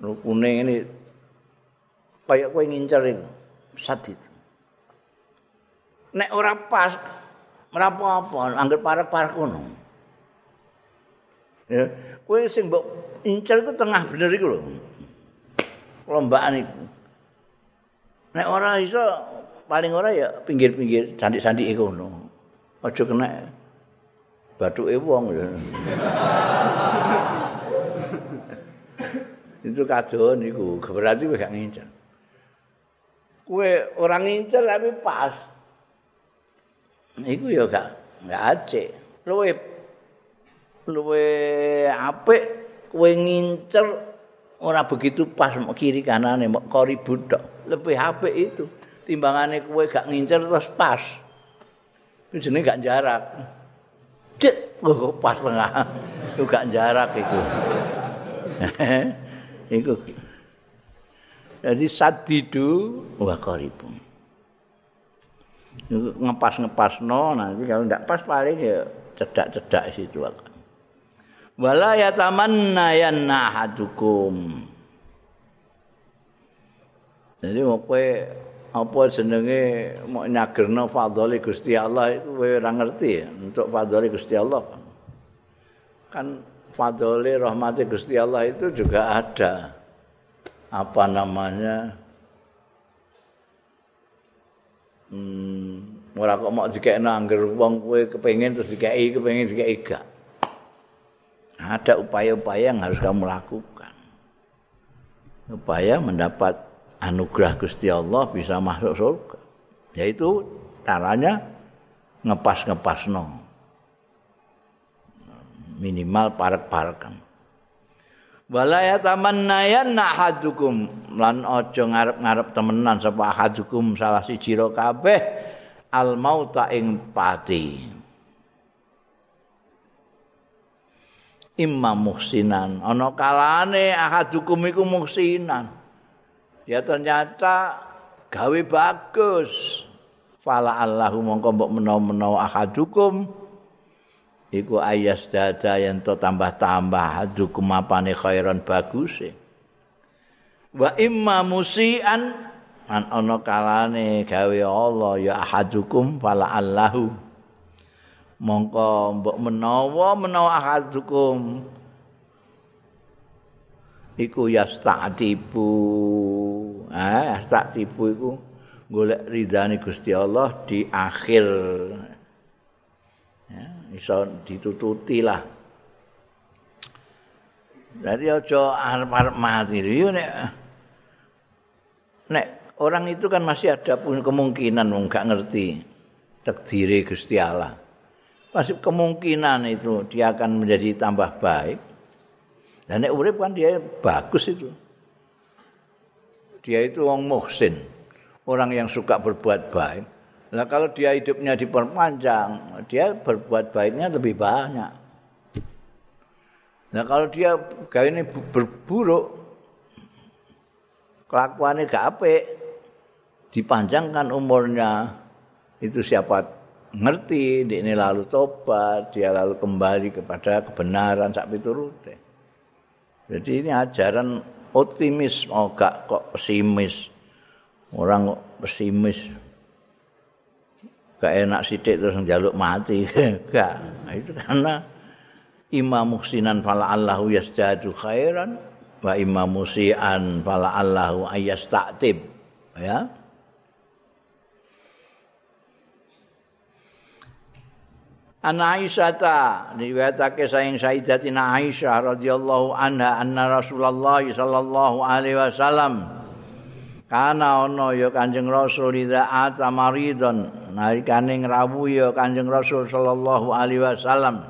Rukune ini kayak kowe ngincer itu saat itu. Nek ora pas, ora apa-apa, anggere parek-parek ngono. Ya, kowe sing mbok incer iku tengah bener iku lho. Lombaan iku. Nek ora iso paling ora ya pinggir-pinggir sandi-sandi iku ngono. Aja kena bathuke wong ya. (laughs) Itu kadon iku, berarti kowe gak ngincer. Kowe ora ngincer tapi pas. Iku ya gak gak acik. Luwe luwe apik kowe ngincer ora begitu pas kiri kanane mok kori budok. Lebih apik itu. timbangane kowe gak ngincer terus pas. Itu jenenge gak jarak. Cek, oh, pas tengah. Itu gak jarak itu. (laughs) itu. Jadi sadidu wa qaribu. Ngepas-ngepas no, nanti kalau tidak pas paling ya cedak-cedak situ akan. Wala yatamanna yanna hadukum. Jadi mau apa jenenge mau nyagerno fadhole Gusti Allah itu kowe ora ngerti ya untuk fadhole Gusti Allah. Kan fadhole rahmati Gusti Allah itu juga ada. Apa namanya? Hmm, ora kok mau dikekno angger wong kowe kepengin terus dikeki kepengin dikeki gak ada upaya-upaya yang harus kamu lakukan upaya mendapat anugerah Gusti Allah bisa masuk surga. Yaitu caranya ngepas-ngepas no. Minimal parek-parekan. wala yatamannayan ahadukum lan aja ngarep-ngarep temenan sapa ahadukum salah siji ro kabeh al mauta ing pati imam muhsinan. Ana kalane ahadukum iku muhsinan. Ya ternyata gawe bagus. Fala allahu mongko mbok menawa-menawa ahadukum iku ayas dada yang to tambah-tambah adukum apane khairan bagus wa imma musian. An ana kalane gawe Allah ya ahadukum fala allahu mongko mbok menawa menawa ahadukum iku yastatibu ah yastatibu iku golek ridane Gusti Allah di akhir iso ditututi lah. Jadi aja arep-arep mati yo nek nek orang itu kan masih ada pun kemungkinan gak ngerti takdire Gusti Allah. Masih kemungkinan itu dia akan menjadi tambah baik. Dan nek urip kan dia bagus itu. Dia itu wong muhsin, orang yang suka berbuat baik. Nah kalau dia hidupnya diperpanjang, dia berbuat baiknya lebih banyak. Nah kalau dia gaya ini berburuk, kelakuannya gak apik, dipanjangkan umurnya, itu siapa ngerti, ini lalu tobat, dia lalu kembali kepada kebenaran sak piturute. Jadi ini ajaran optimis, gak kok pesimis. Orang kok pesimis, gak enak sithik terus njaluk mati. (laughs) Gak. Itu karena imam muhsinan fala allahu yasjadu khairan wa imam musian fala allahu ayastaqtib ya Ana Aisyah ta riwayatake saing Sayyidatina Aisyah radhiyallahu anha anna Rasulullah sallallahu alaihi wasallam kana ana ya Kanjeng Rasul ida atamaridon nalikane ngrawuh ya Kanjeng Rasul sallallahu alaihi wasallam.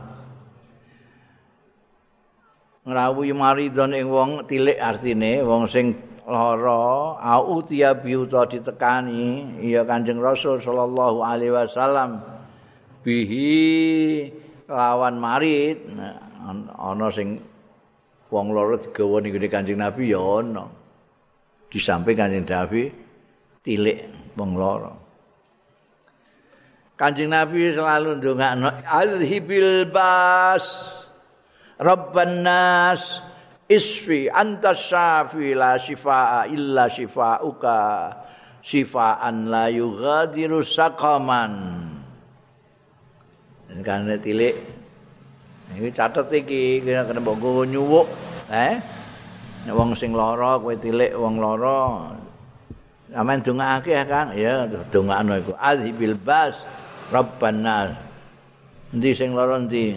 Ngrawuh maridon ing wong tilik artine wong sing lara au tiya biuta ditekani ya Kanjeng Rasul sallallahu alaihi wasallam bihi lawan marid ana sing wong lara digawa ning Kanjeng Nabi ya ana. Di samping Kanjeng Nabi tilik wong lara Kanjeng Nabi selalu ndongakno azhibil bas Rabban nas isfi anta syafi la shifaa illa shifauka shifaan la yughadiru saqaman kan tilik iki catet iki kena kena mbok nyuwuk. Eh? Wong sing lara kowe tilik wong lara. Amen dongake kan ya dongakno iku. Azhibil bas Rabbana endi sing lara endi?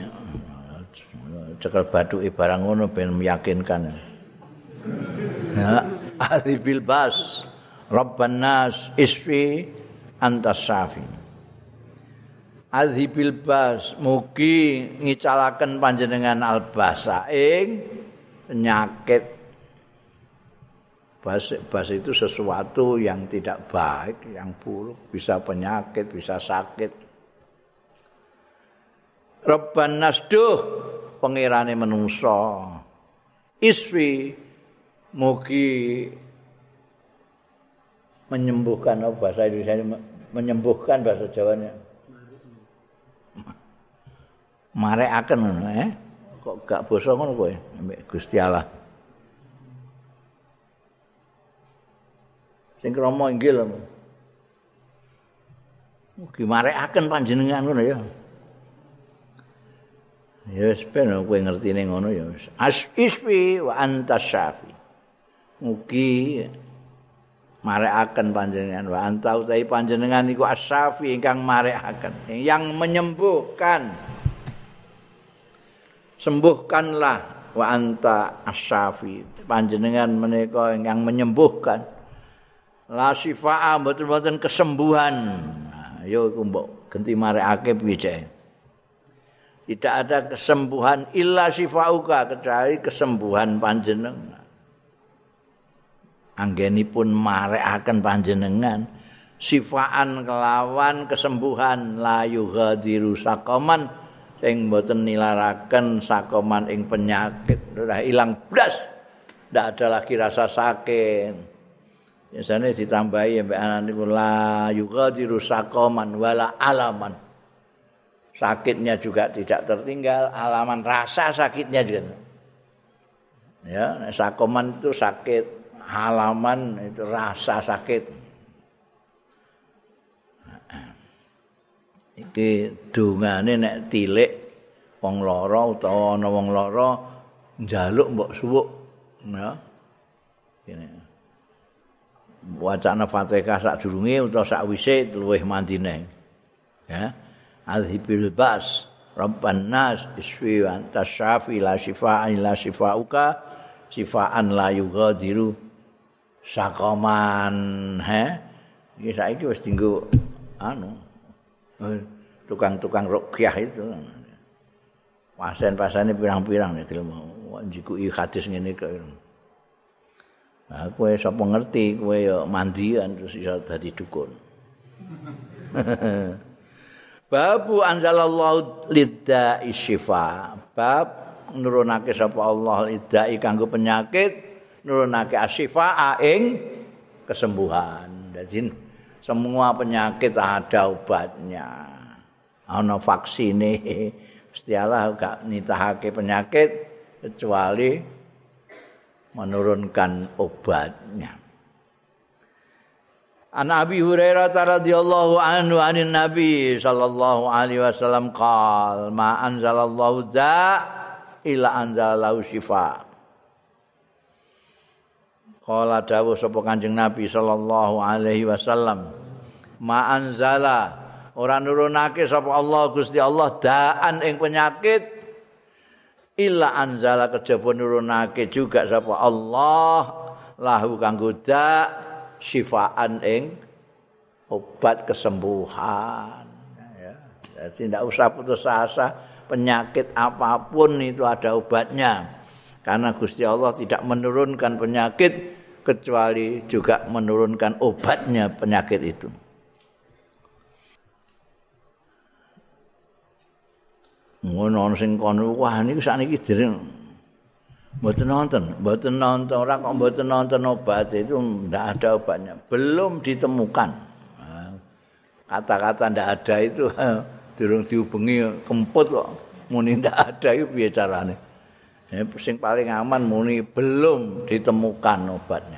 Cekel bathuke barang ngono ben meyakinkan. Ya bil bas Rabbana isfi antas safi Adhi bas mugi ngicalaken panjenengan albasa ing penyakit bas, bas itu sesuatu yang tidak baik, yang buruk, bisa penyakit, bisa sakit. Rabban nasduh pengirane menungso. Iswi mugi menyembuhkan oh, bahasa Indonesia menyembuhkan bahasa Jawanya. Marekaken eh kok gak basa ngono kowe ambek Gusti Allah. Sing krama inggil. Mugi marekaken panjenengan ngono ya. Ya wis ben kowe ngertine ngono ya wis. As wa anta syafi. Mugi marekaken panjenengan wa anta utahi panjenengan iku asyafi ingkang marekaken yang menyembuhkan. Sembuhkanlah wa anta asyafi. Panjenengan menika yang menyembuhkan. La sifaa mboten-mboten kesembuhan. Nah, yo iku mbok genti marekake piye Tidak ada kesembuhan illa sifauka kecuali kesembuhan panjenengan. Anggenipun marekaken panjenengan sifaan kelawan kesembuhan la yughadiru saqaman sing mboten nilaraken sakoman ing penyakit. Ora ilang blas! Ndak ada lagi rasa sakit. Biasanya ditambahi mbak anak niku la yughadiru saqaman wala alaman. Sakitnya juga tidak tertinggal alaman rasa sakitnya juga. Ya sakoman itu sakit halaman itu rasa sakit iki dungane nek tilik wong lara utawa ana wong lara njaluk mbok suwuk ya. Ngene wacana Fatihah sak durunge utawa sak wise luwih mandine ya. Azhibil bas rabban nas isfi wa tasyafi la shifaan la shifauka sifaan la yughadiru sakaman he. Iki saiki wis dinggo anu tukang-tukang rukyah itu pasien-pasiennya pirang-pirang nih kalau mau jikuki hadis ngene kok Nah, kowe sapa ngerti kowe ya mandian terus iso dadi dukun. (laughs) Babu anzalallahu lidda isyifa. Bab nurunake sapa Allah lidda kanggo penyakit, nurunake asyifa ing kesembuhan. Jadi semua penyakit ada obatnya. Ana vaksine. Gusti Allah gak nitahake penyakit kecuali menurunkan obatnya. An Abi Hurairah radhiyallahu anhu anin Nabi sallallahu alaihi wasallam qal ma anzalallahu da ila anzalallahu shifa. Qala dawuh sapa Kanjeng Nabi sallallahu alaihi wasallam ma anzala ora nurunake sapa Allah Gusti Allah daan ing penyakit illa anzala kejaba nurunake juga sapa Allah lahu kanggo da' sifaan ing obat kesembuhan. Ya jadi tidak usah putus asa penyakit apa pun itu ada obatnya. Karena Gusti Allah tidak menurunkan penyakit kecuali juga menurunkan obatnya penyakit itu ngono sing kono wah niku sakniki dereng Mboten nonton, mboten nonton, ora kok mboten nonton obat itu ndak ada obatnya, belum ditemukan. Kata-kata ndak ada itu (laughs) durung dihubungi kemput kok muni ndak ada itu piye carane. Ya, sing paling aman muni belum ditemukan obatnya.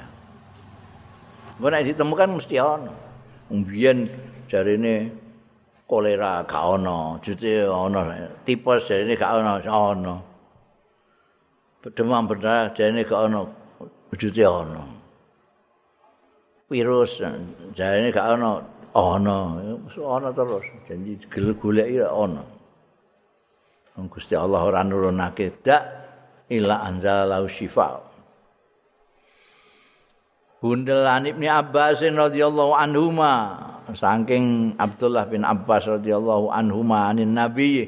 Nek ditemukan mesti ono. Mbiyen jarine kolera gak ono, jute ono, tipes jarine gak ono, ono. demam berdarah jane gak ono wujute ono. Virus jane gak ono ono. Ono terus janji gel goleki ono. Gusti Allah ora nurunake. Dak ila anzalau syifa Bundel Ibni Abbas radhiyallahu anhuma saking Abdullah bin Abbas radhiyallahu anhuma anin Nabi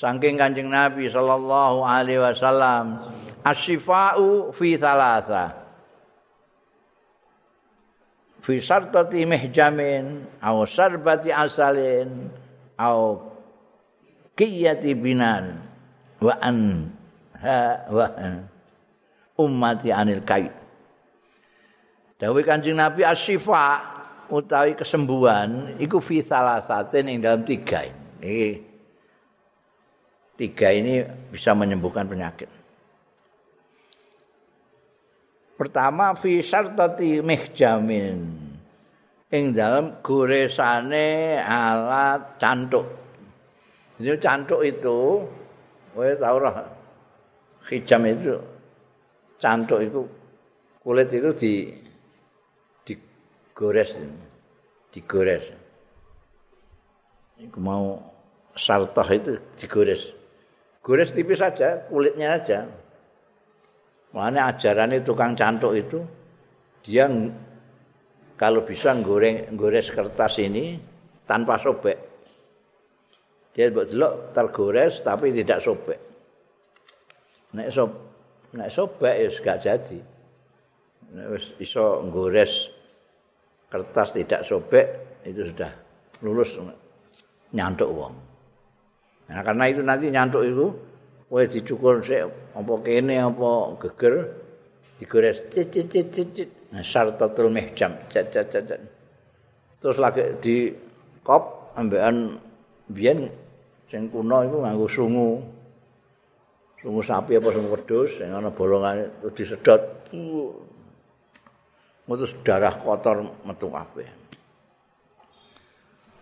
saking Kanjeng Nabi sallallahu alaihi wasallam asyifa'u fi thalatha. Fi sartati mihjamin aw sarbati asalin aw qiyati binan wa an ha wa ummati anil kait dawuh Kanjeng Nabi asyifa utawi kesembuhan iku fi salasatin ing dalam tiga ini tiga ini bisa menyembuhkan penyakit. Pertama fi syartati mihjamin. Ing dalam goresane alat cantuk. Jadi cantuk itu kowe tau ora hijam itu cantuk itu kulit itu di digores digores. Iku mau sartah itu digores. Gores tipis saja, kulitnya aja. Makanya ajaran tukang cantuk itu dia kalau bisa goreng gores kertas ini tanpa sobek. Dia buat delok tergores tapi tidak sobek. Nek sob nek sobek ya gak jadi. Nek wis iso nggores kertas tidak sobek itu sudah lulus nyantuk wong. Nah, karena itu nanti nyantuk itu kowe dicukur sik apa kene apa geger digores cit cit cit cit. Nah, syartatul mihjam. Cet cet cet. Terus lagi di kop ambekan biyen sing kuno iku nganggo sungu. Sungu sapi apa sungu wedhus sing ana bolongane terus disedot. Mutus darah kotor metu kabeh.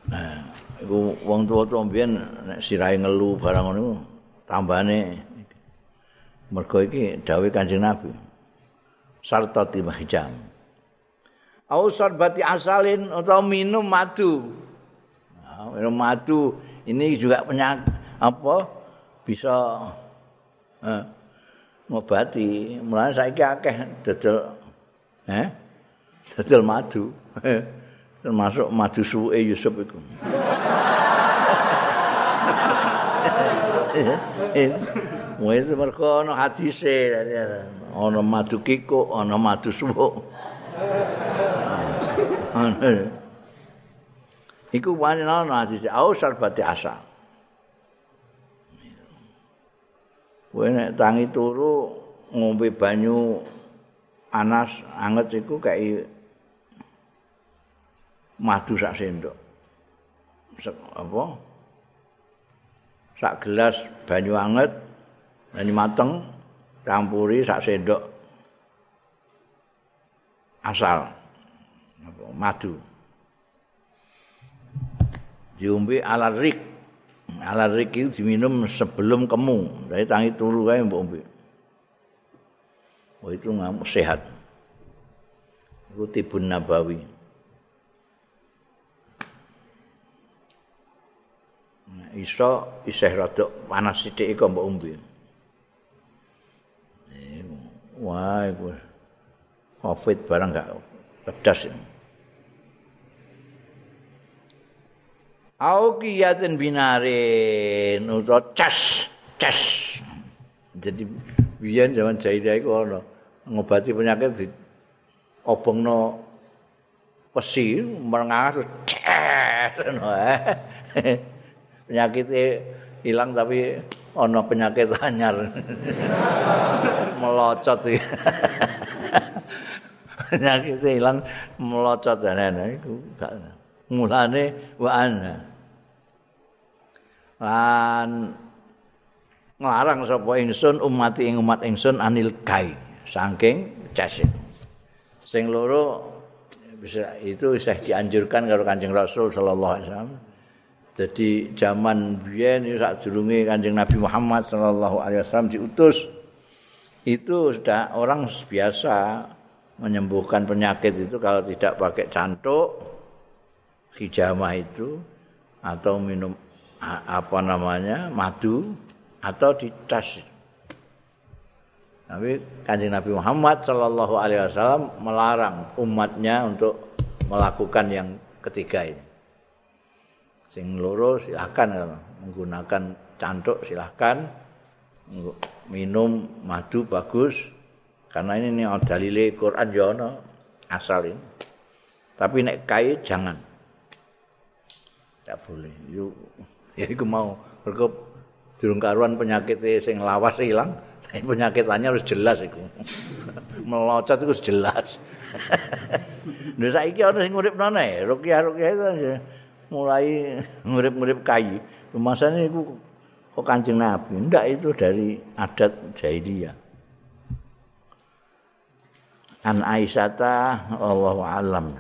Nah, iku wong tuwa-tuwa mbiyen nek sirahe ngelu barang ngono tambane mergo iki dawuh Kanjeng Nabi. Sarta timahjam. Ausar bati asalin atau minum madu. Nah, minum madu ini juga penyakit apa bisa eh, ngobati. Mulane saiki akeh dodol eh dodol madu. Termasuk madu suwe Yusuf iku. Wah itu mereka ada hadisnya. Ada madu kiko, ada madu suwo. Iku wani ana hadis au sarbati asa. Kowe nek tangi turu ngombe banyu panas anget iku kayak madu sak sendok. apa? Sak gelas banyu anget banyu mateng campuri sak sendok asal apa madu. diombe ala rik. Ala rik itu diminum sebelum kemu. Dari tangi turu kae mbok ombe. Oh itu ngamuk sehat. Itu tibun nabawi. Iso isih rada panas sithik kok mbok ombe. Wah, iku Covid barang gak pedas au kiyatin binarin utawa cas cas. Jadi biyen zaman jahiliyah iku ana ngobati penyakit di obongno pesi merengas ngono eh penyakit hilang tapi ana penyakit anyar. Melocot. Penyakit hilang melocot dan iku gak mulane wa ana. Lan nglarang sapa ingsun umat ing umat ingsun anil kai saking casit sing loro bisa itu bisa dianjurkan karo Kanjeng Rasul sallallahu alaihi wasallam jadi zaman biyen sak durunge Kanjeng Nabi Muhammad sallallahu alaihi wasallam diutus itu sudah orang biasa menyembuhkan penyakit itu kalau tidak pakai cantuk hijamah itu atau minum apa namanya madu atau di tas. Tapi kanjeng Nabi Muhammad Shallallahu Alaihi Wasallam melarang umatnya untuk melakukan yang ketiga ini. Sing loro silahkan menggunakan cantuk silahkan. Minum madu bagus. Karena ini nih dalile Quran jono asal ini. Tapi nek kai jangan. Tidak boleh. Yuk (laughs) ya iku mau. Mergo durung karuan penyakit sing lawas ilang (laughs) tapi penyakitannya harus jelas iku. (laughs) Melocot itu jelas. Nah saiki ana sing urip nane, rukyah-rukyah itu mulai ngurip-ngurip kayu. Masane iku kok Kanjeng Nabi, ndak itu dari adat jahiliyah. An Aisyata Allahu alam.